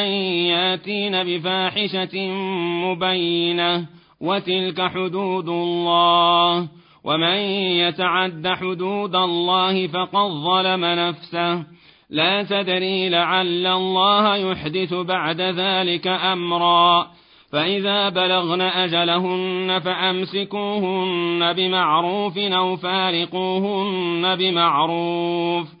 أن يأتين بفاحشة مبينة وتلك حدود الله. ومن يتعد حدود الله فقد ظلم نفسه. لا تدري لعل الله يحدث بعد ذلك أمرا. فإذا بلغن أجلهن فأمسكوهن بمعروف أو فارقوهن بمعروف.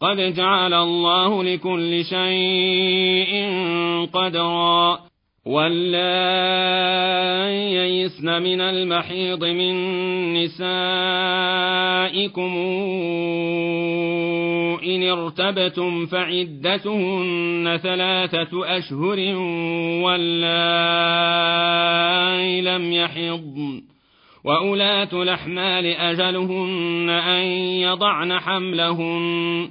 قد جعل الله لكل شيء قدرا. واللائي يئسن من المحيض من نسائكم إن ارتبتم فعدتهن ثلاثة أشهر واللائي لم يحضن. وأولاة الأحمال أجلهن أن يضعن حملهن.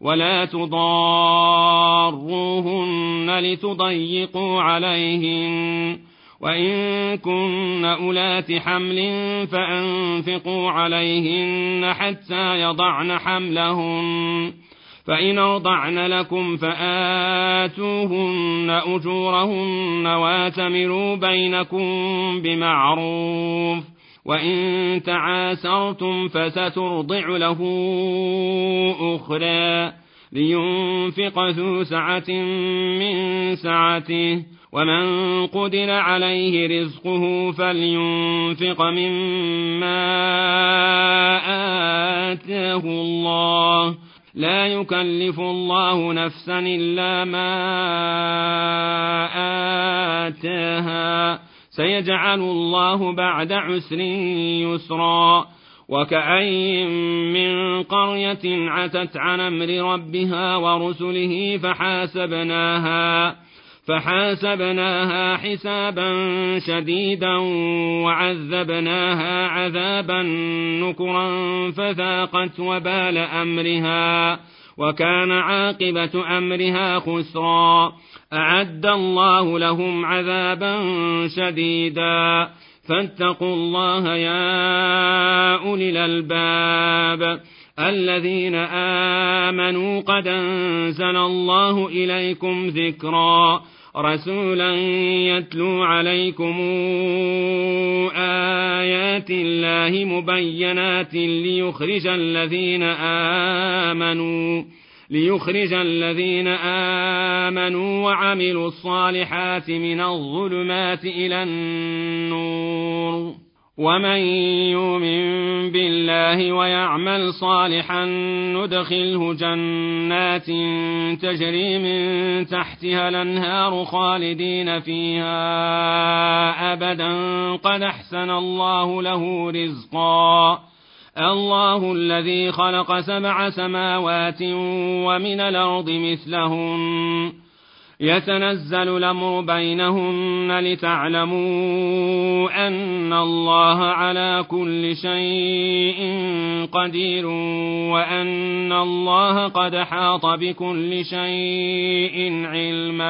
ولا تضاروهن لتضيقوا عليهن. وإن كن أولات حمل فأنفقوا عليهن حتى يضعن حملهن. فإن أرضعن لكم فآتوهن أجورهن واتمروا بينكم بمعروف. وإن تعاسرتم فسترضع له أخرى لينفق ذو سعة من سعته ومن قدر عليه رزقه فلينفق مما آتاه الله لا يكلف الله نفسا إلا ما آتاها سيجعل الله بعد عسر يسرا وكأي من قرية عتت عن أمر ربها ورسله فحاسبناها فحاسبناها حسابا شديدا وعذبناها عذابا نكرا فذاقت وبال أمرها وكان عاقبة أمرها خسرا. أعد الله لهم عذابا شديدا. فاتقوا الله يا أولي الألباب. الذين آمنوا قد أنزل الله إليكم ذكرا. رسولا يتلو عليكم آيات الله مبينات ليخرج الذين آمنوا ليخرج الذين آمنوا وعملوا الصالحات من الظلمات إلى النور. ومن يؤمن بالله ويعمل صالحا ندخله جنات تجري من تحتها الانهار خالدين فيها أبدا قد أحسن الله له رزقا. الله الذي خلق سبع سماوات ومن الأرض مثلهن يتنزل الأمر بينهن لتعلموا أن الله على كل شيء قدير وأن الله قد حاط بكل شيء علما.